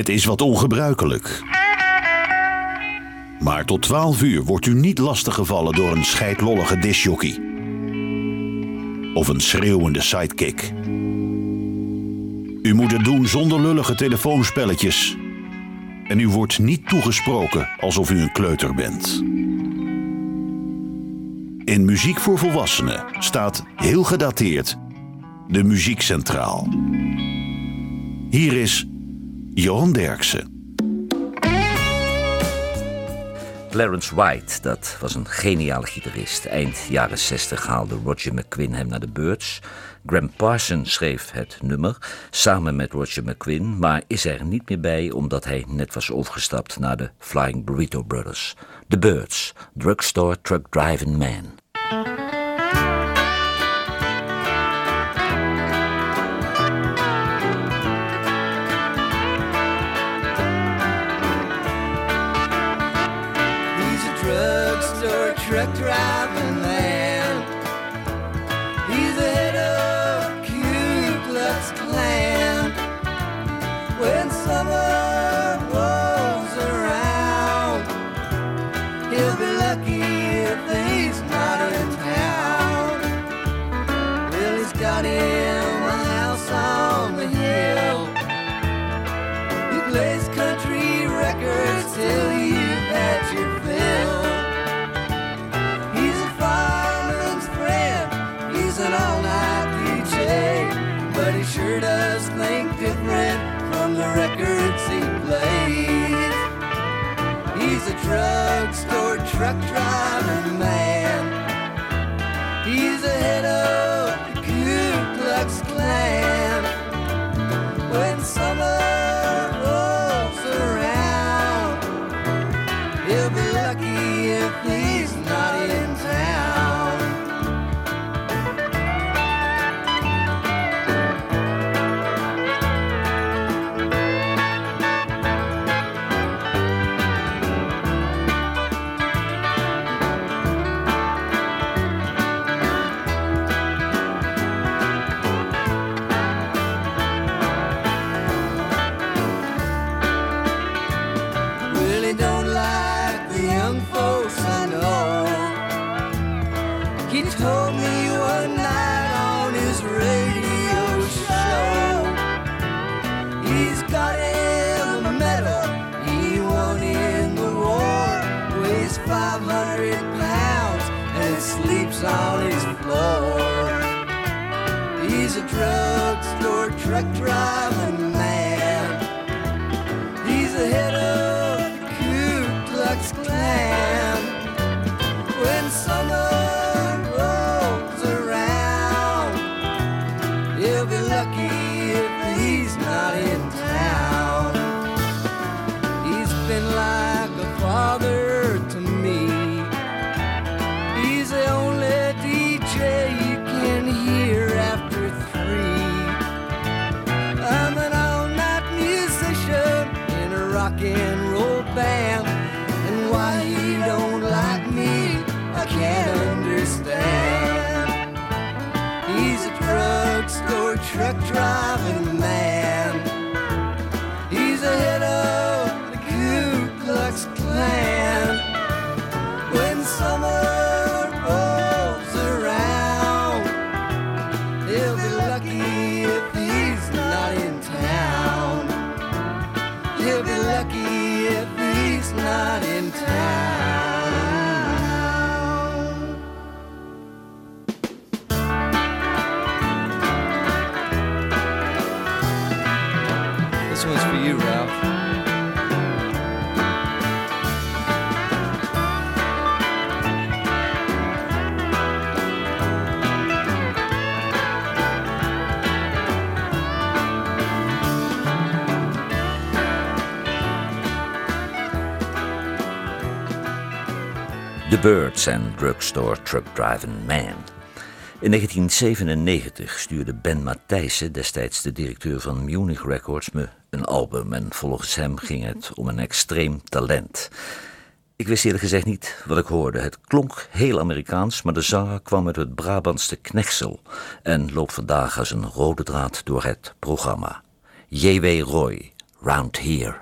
Het is wat ongebruikelijk. Maar tot 12 uur wordt u niet lastiggevallen door een scheidlollige disjockey. Of een schreeuwende sidekick. U moet het doen zonder lullige telefoonspelletjes. En u wordt niet toegesproken alsof u een kleuter bent. In Muziek voor Volwassenen staat heel gedateerd de muziek centraal. Hier is Johan Derksen. Clarence White, dat was een geniale gitarist. Eind jaren 60 haalde Roger McQueen hem naar de Birds. Graham Parsons schreef het nummer samen met Roger McQueen, maar is er niet meer bij omdat hij net was overgestapt naar de Flying Burrito Brothers. The Birds, Drugstore Truck Driving Man. Truck driving The Birds en Drugstore Truck Driving Man. In 1997 stuurde Ben Matthijssen, destijds de directeur van Munich Records, me een album. En volgens hem ging het om een extreem talent. Ik wist eerlijk gezegd niet wat ik hoorde. Het klonk heel Amerikaans, maar de zanger kwam uit het Brabantse Knechtsel en loopt vandaag als een rode draad door het programma. J.W. Roy, Round Here.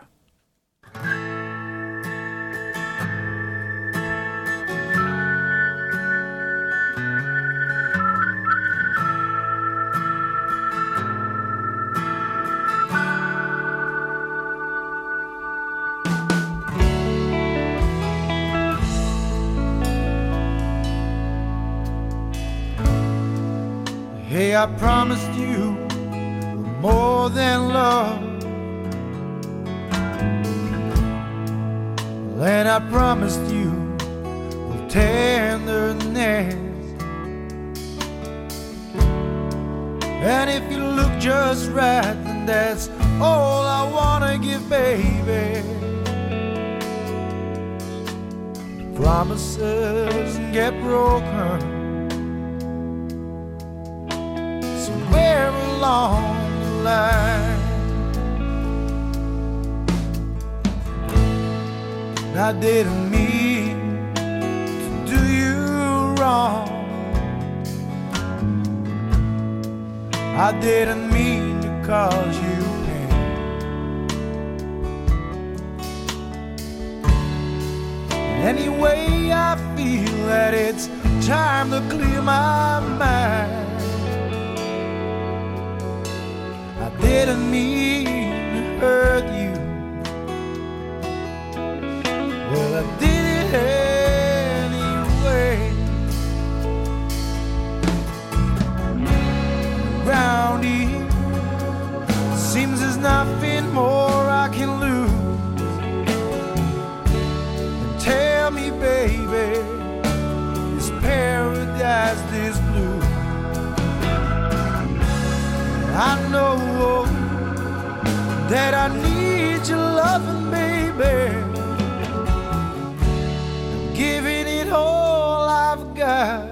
I promised you more than love. And I promised you tenderness. And if you look just right, then that's all I wanna give, baby. Promises get broken. Line. I didn't mean to do you wrong. I didn't mean to cause you pain. Anyway, I feel that it's time to clear my mind. Didn't mean to hurt you. I know that I need your loving, baby. Giving it all I've got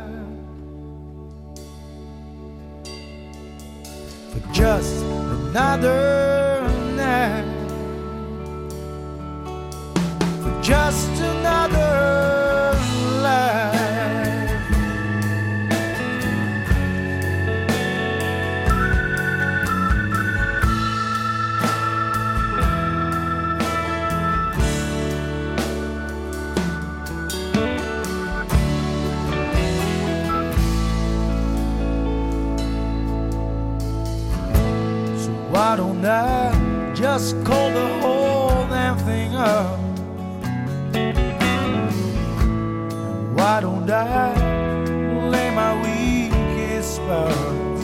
for just another night, for just another just call the whole damn thing up? Why don't I lay my weakest spots?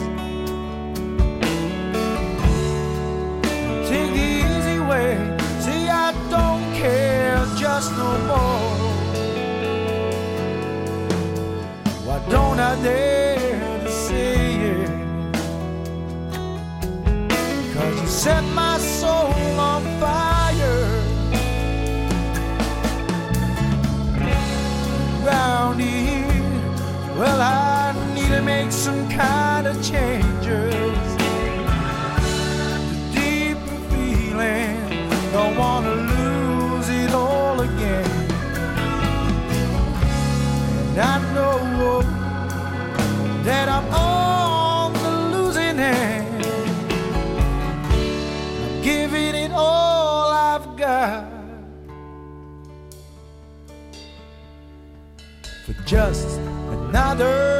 Take the easy way, see I don't care just no more. Why don't I dare some kind of changes. The deeper feeling Don't wanna lose it all again. And I know that I'm on the losing end. Giving it all I've got. For just another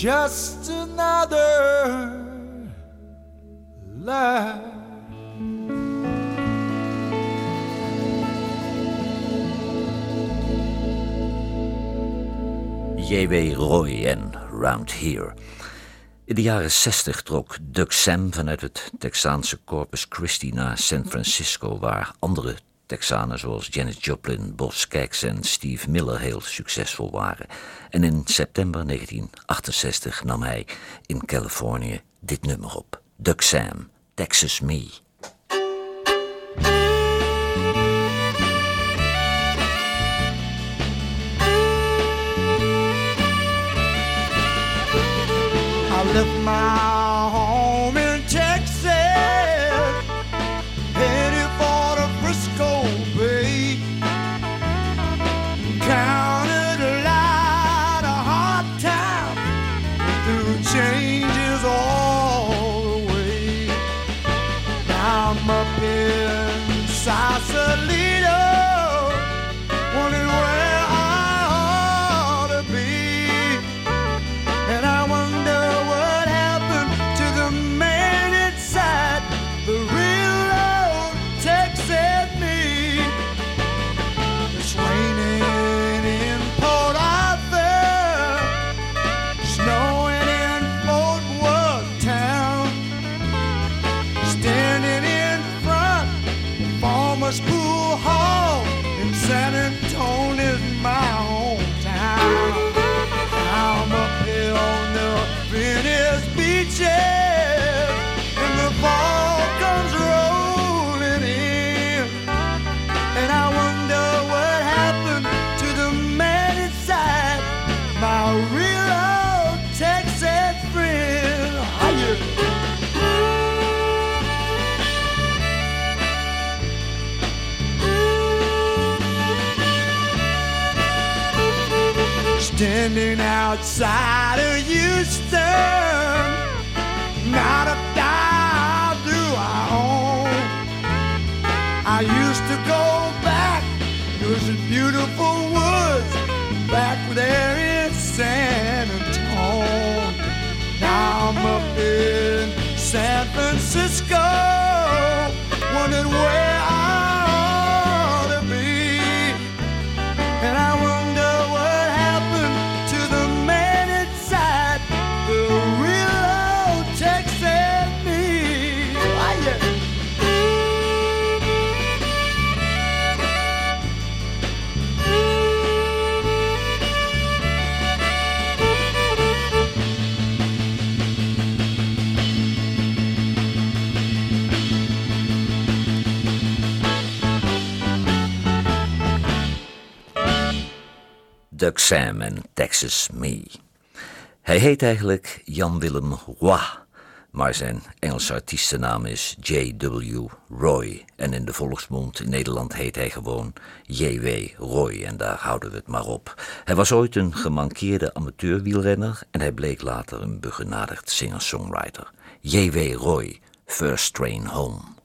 just another life. J.W. Roy en Round Here. In de jaren 60 trok Doug Sam vanuit het Texaanse Corpus Christi naar San Francisco, waar andere Texanen zoals Janis Joplin, Bob Skaggs en Steve Miller heel succesvol waren. En in september 1968 nam hij in Californië dit nummer op. Duck Sam, Texas Me. I up in Sausalito, Standing Sam en Texas Me. Hij heet eigenlijk Jan Willem Roy, maar zijn Engelse artiestennaam is J.W. Roy. En in de volksmond in Nederland heet hij gewoon J.W. Roy en daar houden we het maar op. Hij was ooit een gemankeerde amateurwielrenner en hij bleek later een begenadigd singer-songwriter. J.W. Roy, First Train Home.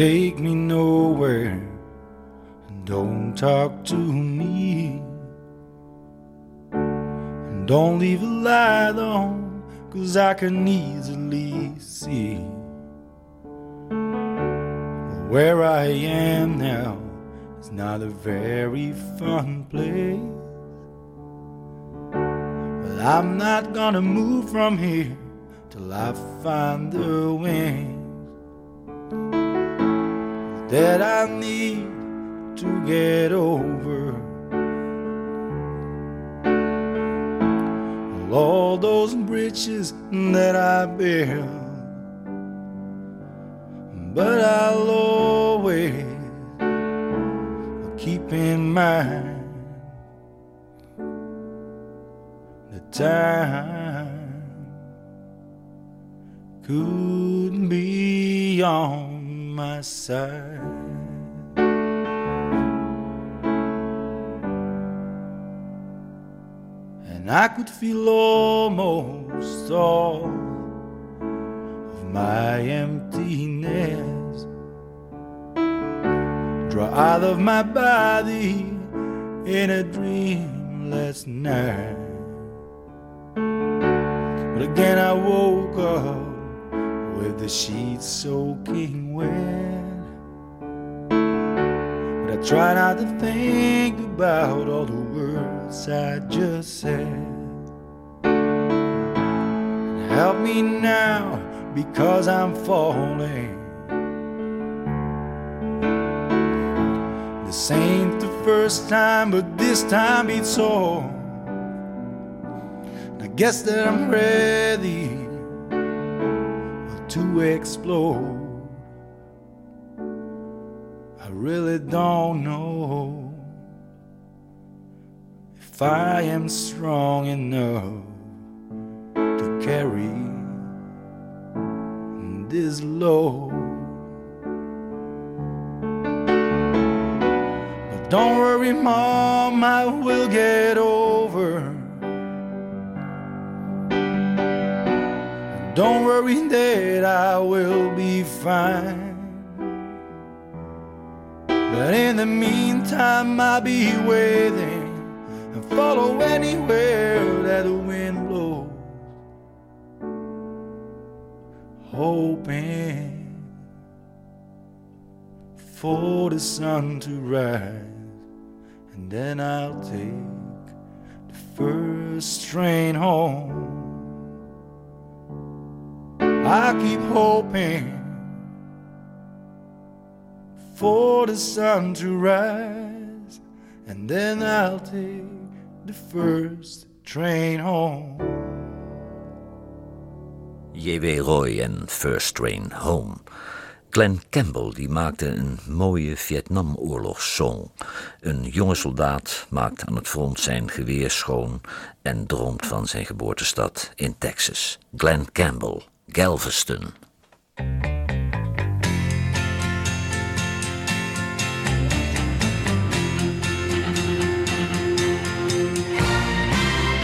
Take me nowhere. And don't talk to me. And don't leave a light on cause I can easily see where I am now. Is not a very fun place. But I'm not gonna move from here till I find the wings that I need to get over all those bridges that I built. But I'll always keep in mind the time couldn't be on my side. And I could feel almost all of my emptiness draw out of my body in a dreamless night. But again, I woke up with the sheets soaking wet. But I try not to think about all the words I just said. Help me now because I'm falling. This ain't the first time, but this time beats so. I guess that I'm ready to explode. I really don't know if I am strong enough to carry this load. But don't worry, Mom, I will get over. Don't worry that I will be fine. But in the meantime, I'll be waiting and follow anywhere that the wind blows. Hoping for the sun to rise, and then I'll take the first train home. I keep hoping for the sun to rise, and then I'll take the first train home. J.W. Roy en First Train Home. Glenn Campbell die maakte een mooie Vietnamoorlogssong. Een jonge soldaat maakt aan het front zijn geweer schoon en droomt van zijn geboortestad in Texas. Glenn Campbell, Galveston.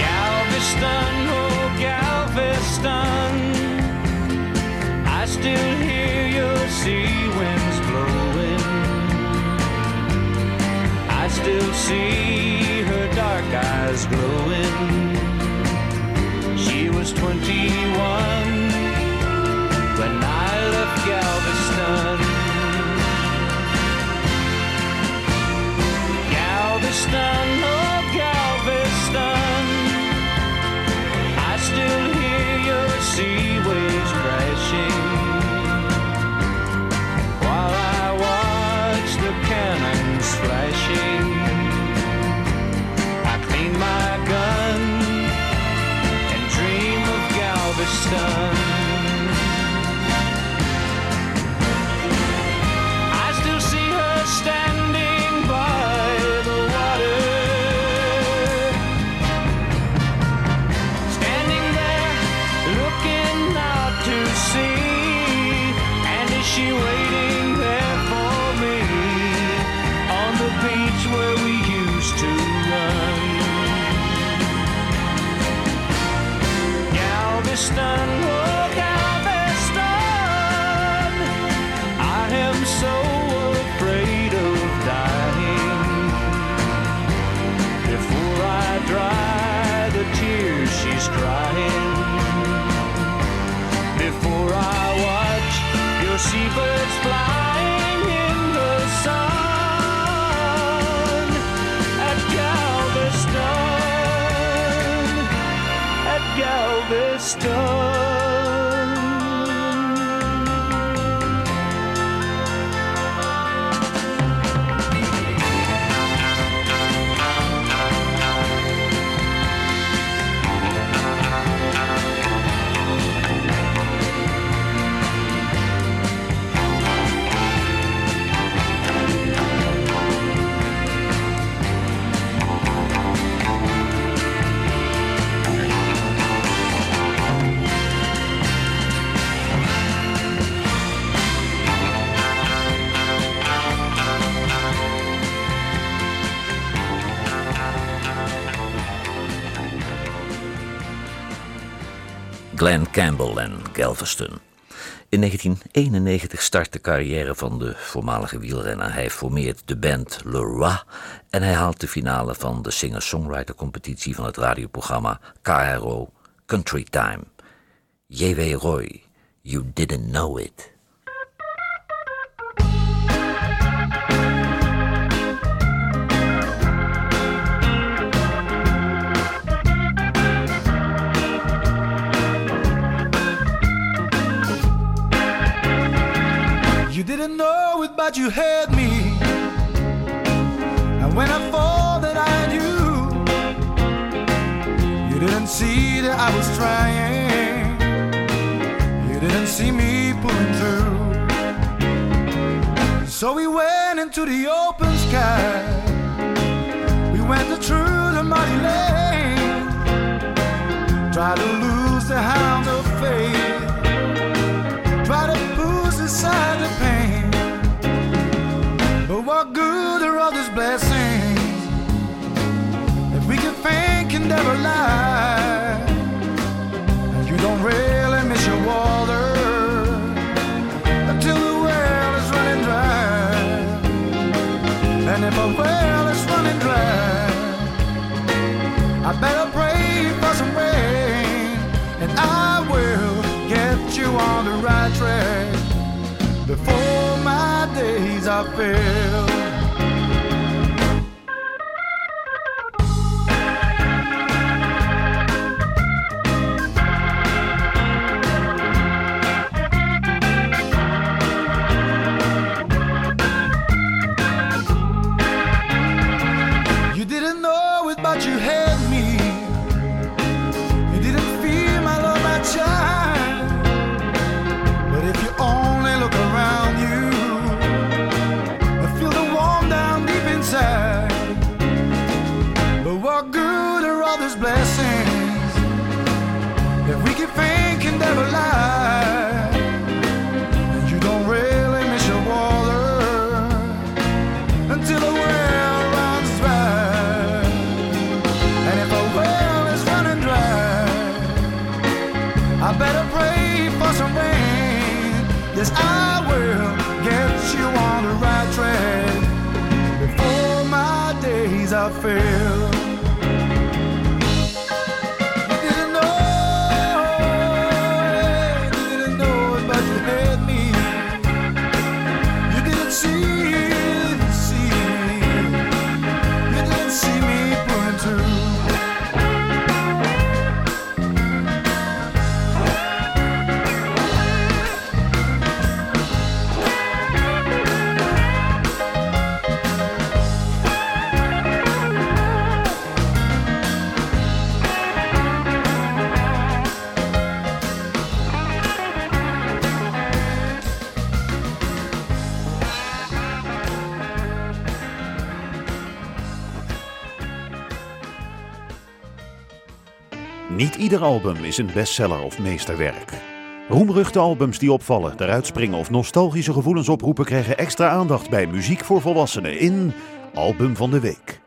Galveston, oh Galveston, I still hear your sea winds blowing. I still see her dark eyes glowing. She was 21 when I left Glenn Campbell en Galveston. In 1991 start de carrière van de voormalige wielrenner. Hij formeert de band Le Roi en hij haalt de finale van de singer-songwriter-competitie van het radioprogramma KRO Country Time. J.W. Roy, You Didn't Know It. But you had me. And when I fall that I had you, didn't see that I was trying. You didn't see me pulling through. So we went into the open sky. We went through the muddy lane. Try to lose the hound of faith. Try to push aside the pain. But what good are all these blessings if we can think and never lie? You don't really miss your water until the well is running dry. And if a well is running dry, I better pray for some rain, and I will get you on the right track before my days are filled. Niet ieder album is een bestseller of meesterwerk. Roemruchte albums die opvallen, eruit springen of nostalgische gevoelens oproepen krijgen extra aandacht bij muziek voor volwassenen in Album van de Week.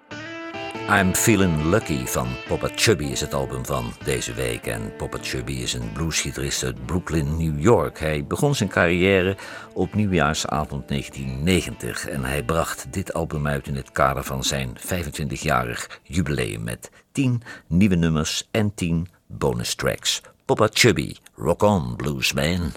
I'm Feeling Lucky van Papa Chubby is het album van deze week. En Papa Chubby is een bluesgitarist uit Brooklyn, New York. Hij begon zijn carrière op nieuwjaarsavond 1990 en hij bracht dit album uit in het kader van zijn 25-jarig jubileum met 10 nieuwe nummers en 10 bonus tracks. Papa Chubby, Rock On Bluesman.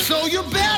so you better.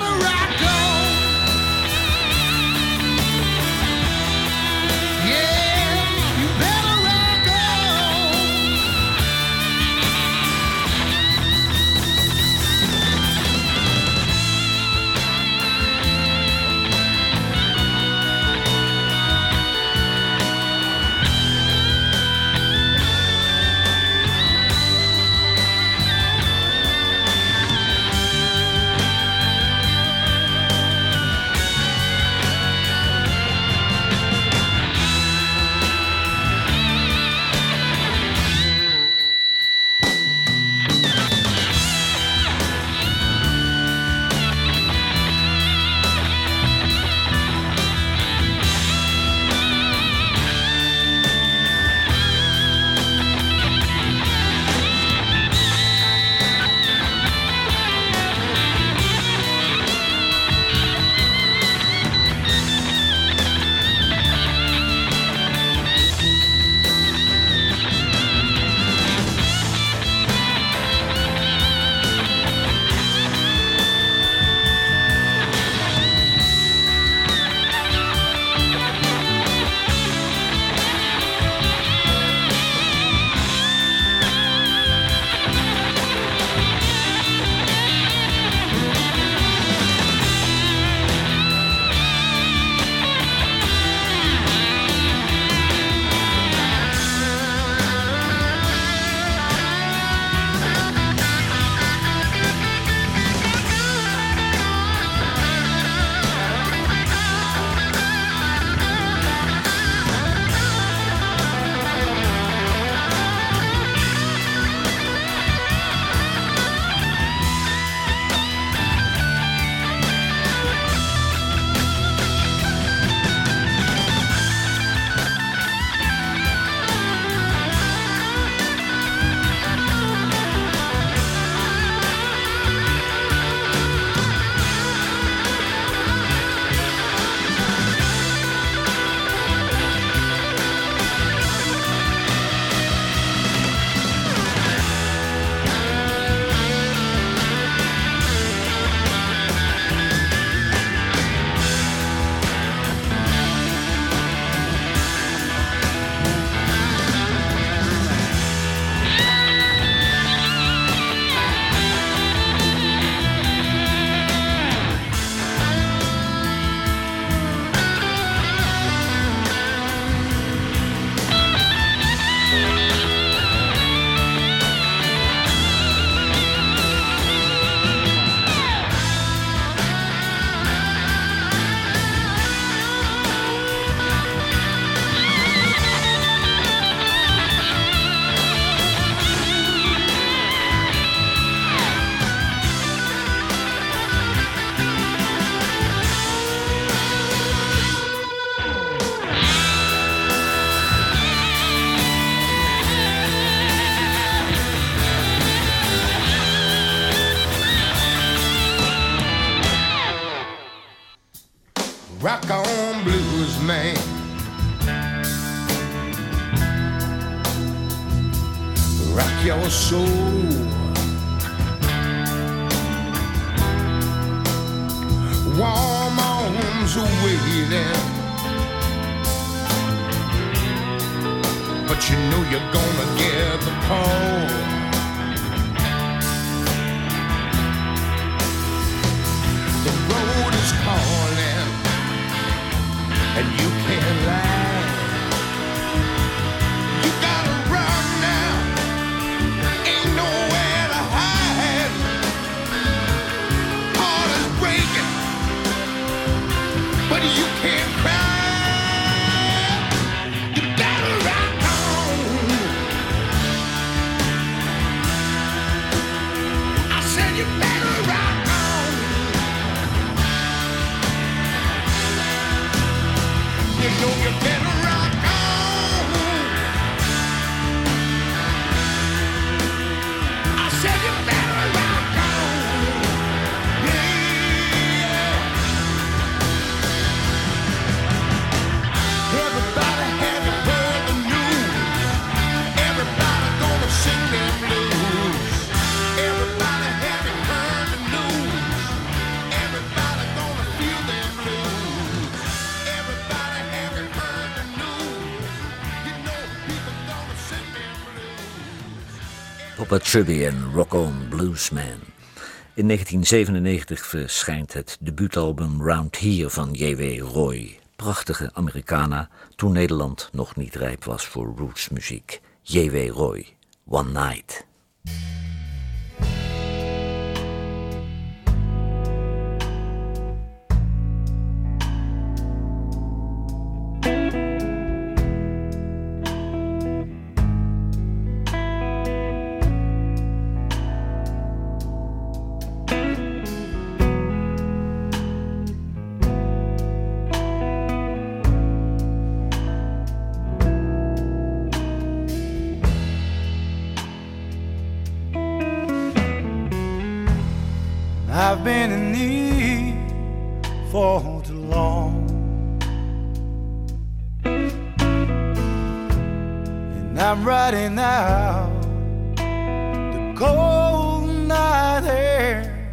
Know you better en Rock On Bluesman. In 1997 verschijnt het debuutalbum Round Here van J.W. Roy. Prachtige Americana, toen Nederland nog niet rijp was voor rootsmuziek. J.W. Roy, One Night. I'm riding out the cold night air.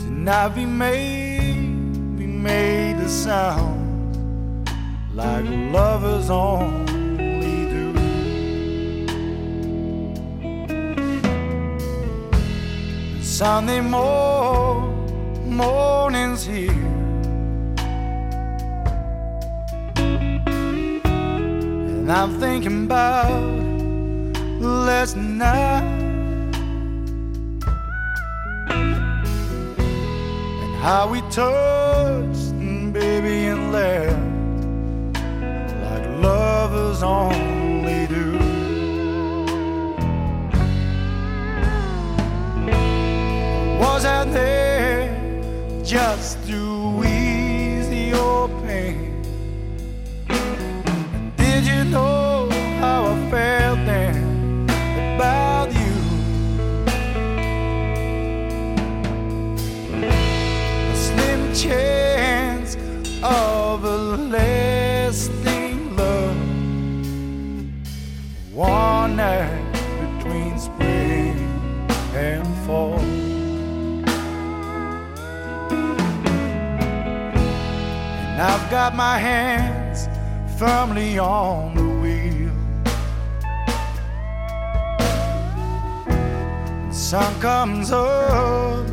Tonight we made, we made the sound like lovers only do. Sunday mor- mornings here. I'm thinking about last night and how we touched, baby, and left like lovers only do. Was I there just to got my hands firmly on the wheel. Sun comes up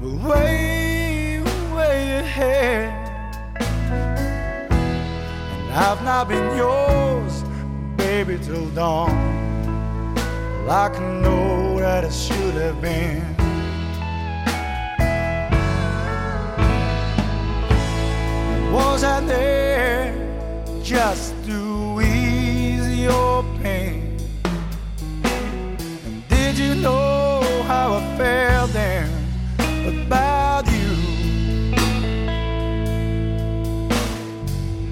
way, way ahead. And I've not been yours, baby, till dawn. Well, I can know that it should have been. Was I there just to ease your pain? And did you know how I felt then about you?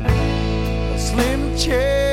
A slim chance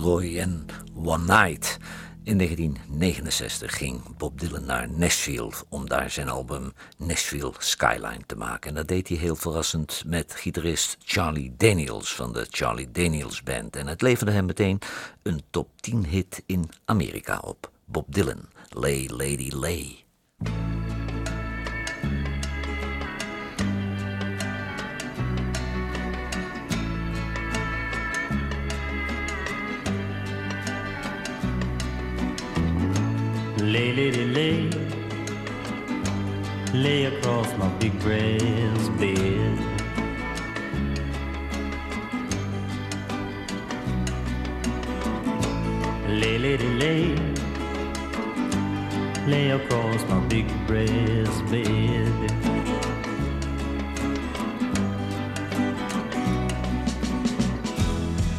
J.W. Roy en One Night. In 1969 ging Bob Dylan naar Nashville om daar zijn album Nashville Skyline te maken. En dat deed hij heel verrassend met gitarist Charlie Daniels van de Charlie Daniels Band. En het leverde hem meteen een top 10 hit in Amerika op. Bob Dylan, Lay Lady Lay. Lay, lady, lay, lay across my big brass bed. Lay, lady, lay, lay across my big brass bed.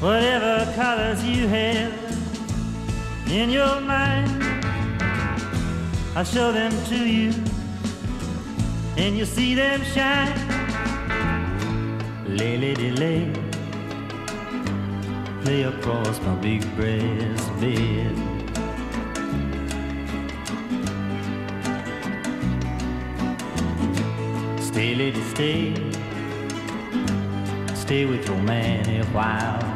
Whatever colors you have in your mind. I show them to you, and you see them shine. Lay, lady, lay, lay across my big brass bed. Stay, lady, stay, stay with your man a while.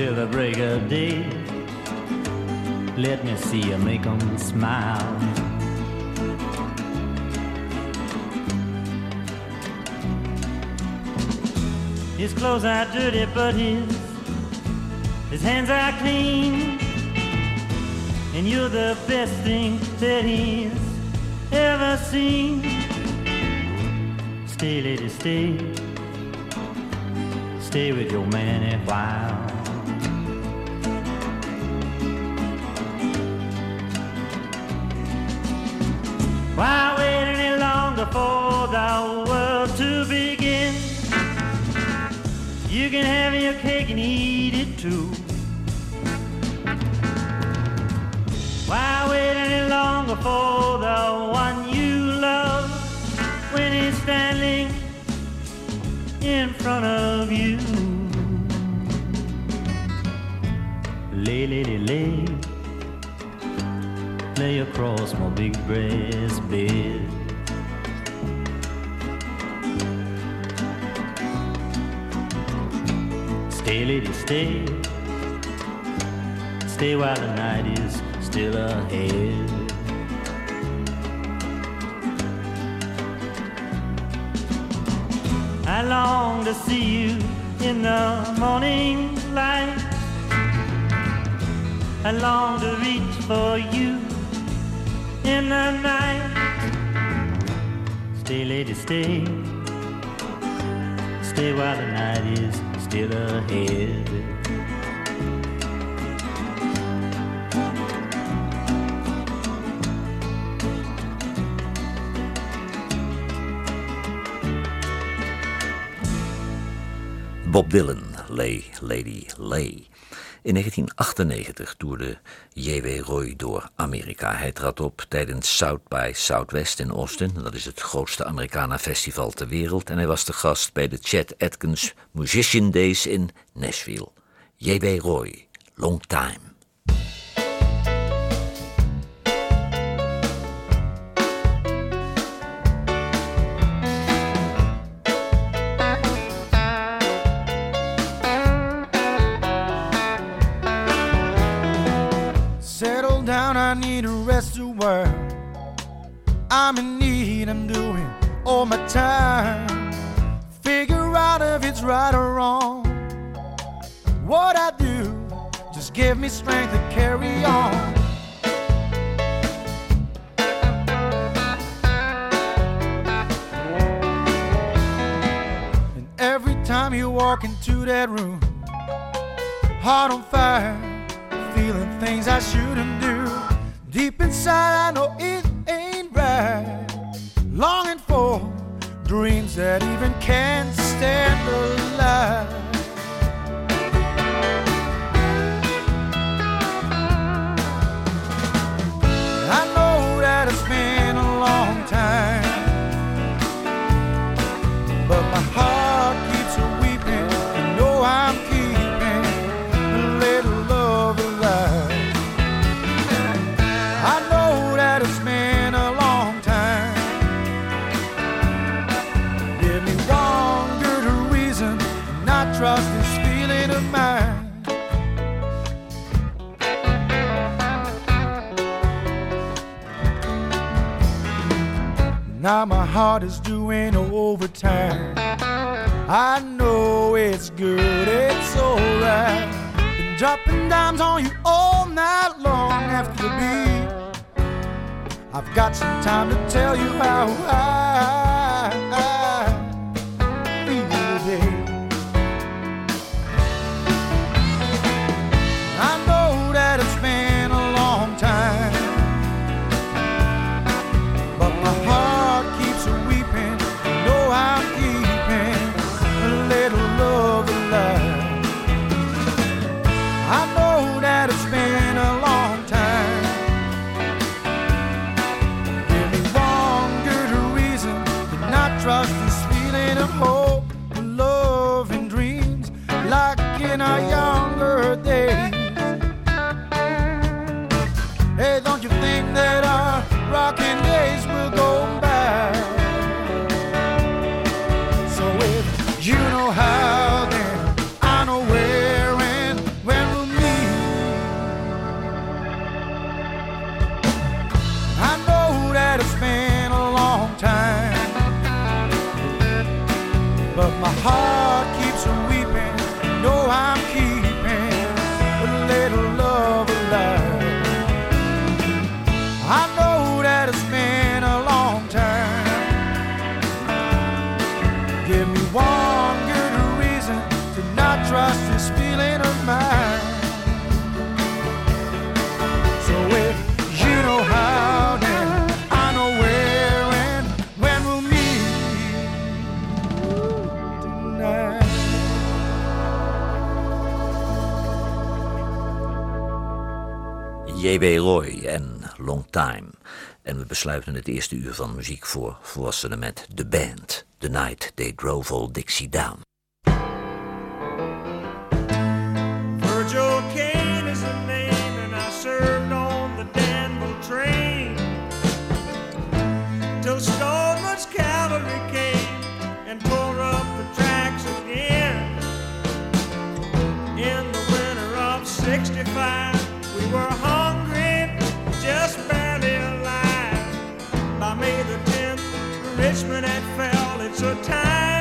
Until the break of day. Let me see you make 'em smile. His clothes are dirty, but his his hands are clean. And you're the best thing that he's ever seen. Stay, lady, stay. Stay with your man a while. Why wait any longer for the world to begin? You can have your cake and eat it too. Why wait any longer for the one you love when he's standing in front of you? Lay, lady, lay lay across my big brass bed. Stay, lady, stay. Stay while the night is still ahead. I long to see you in the morning light. I long to reach for you in the night. Stay, lady, stay. Stay while the night is still ahead. Bob Dylan, Lay, Lady, Lay. In 1998 toerde J.W. Roy door Amerika. Hij trad op tijdens South by Southwest in Austin. Dat is het grootste Americana-festival ter wereld. En hij was de gast bij de Chet Atkins Musician Days in Nashville. J.W. Roy, Long Time. Of world. I'm in need, I'm doing all my time. Figure out if it's right or wrong. What I do, just give me strength to carry on. And every time you walk into that room, heart on fire, feeling things I shouldn't do. Deep inside, I know it ain't right. Longing for dreams that even can't stand the I heart is doing overtime. I know it's good, it's alright. Been dropping dimes on you all night long after the beat. I've got some time to tell you how I, J.W. Roy en Long Time. En we besluiten het eerste uur van muziek voor volwassenen met The Band. The Night They Drove Old Dixie Down. freshman and fell. It's a time.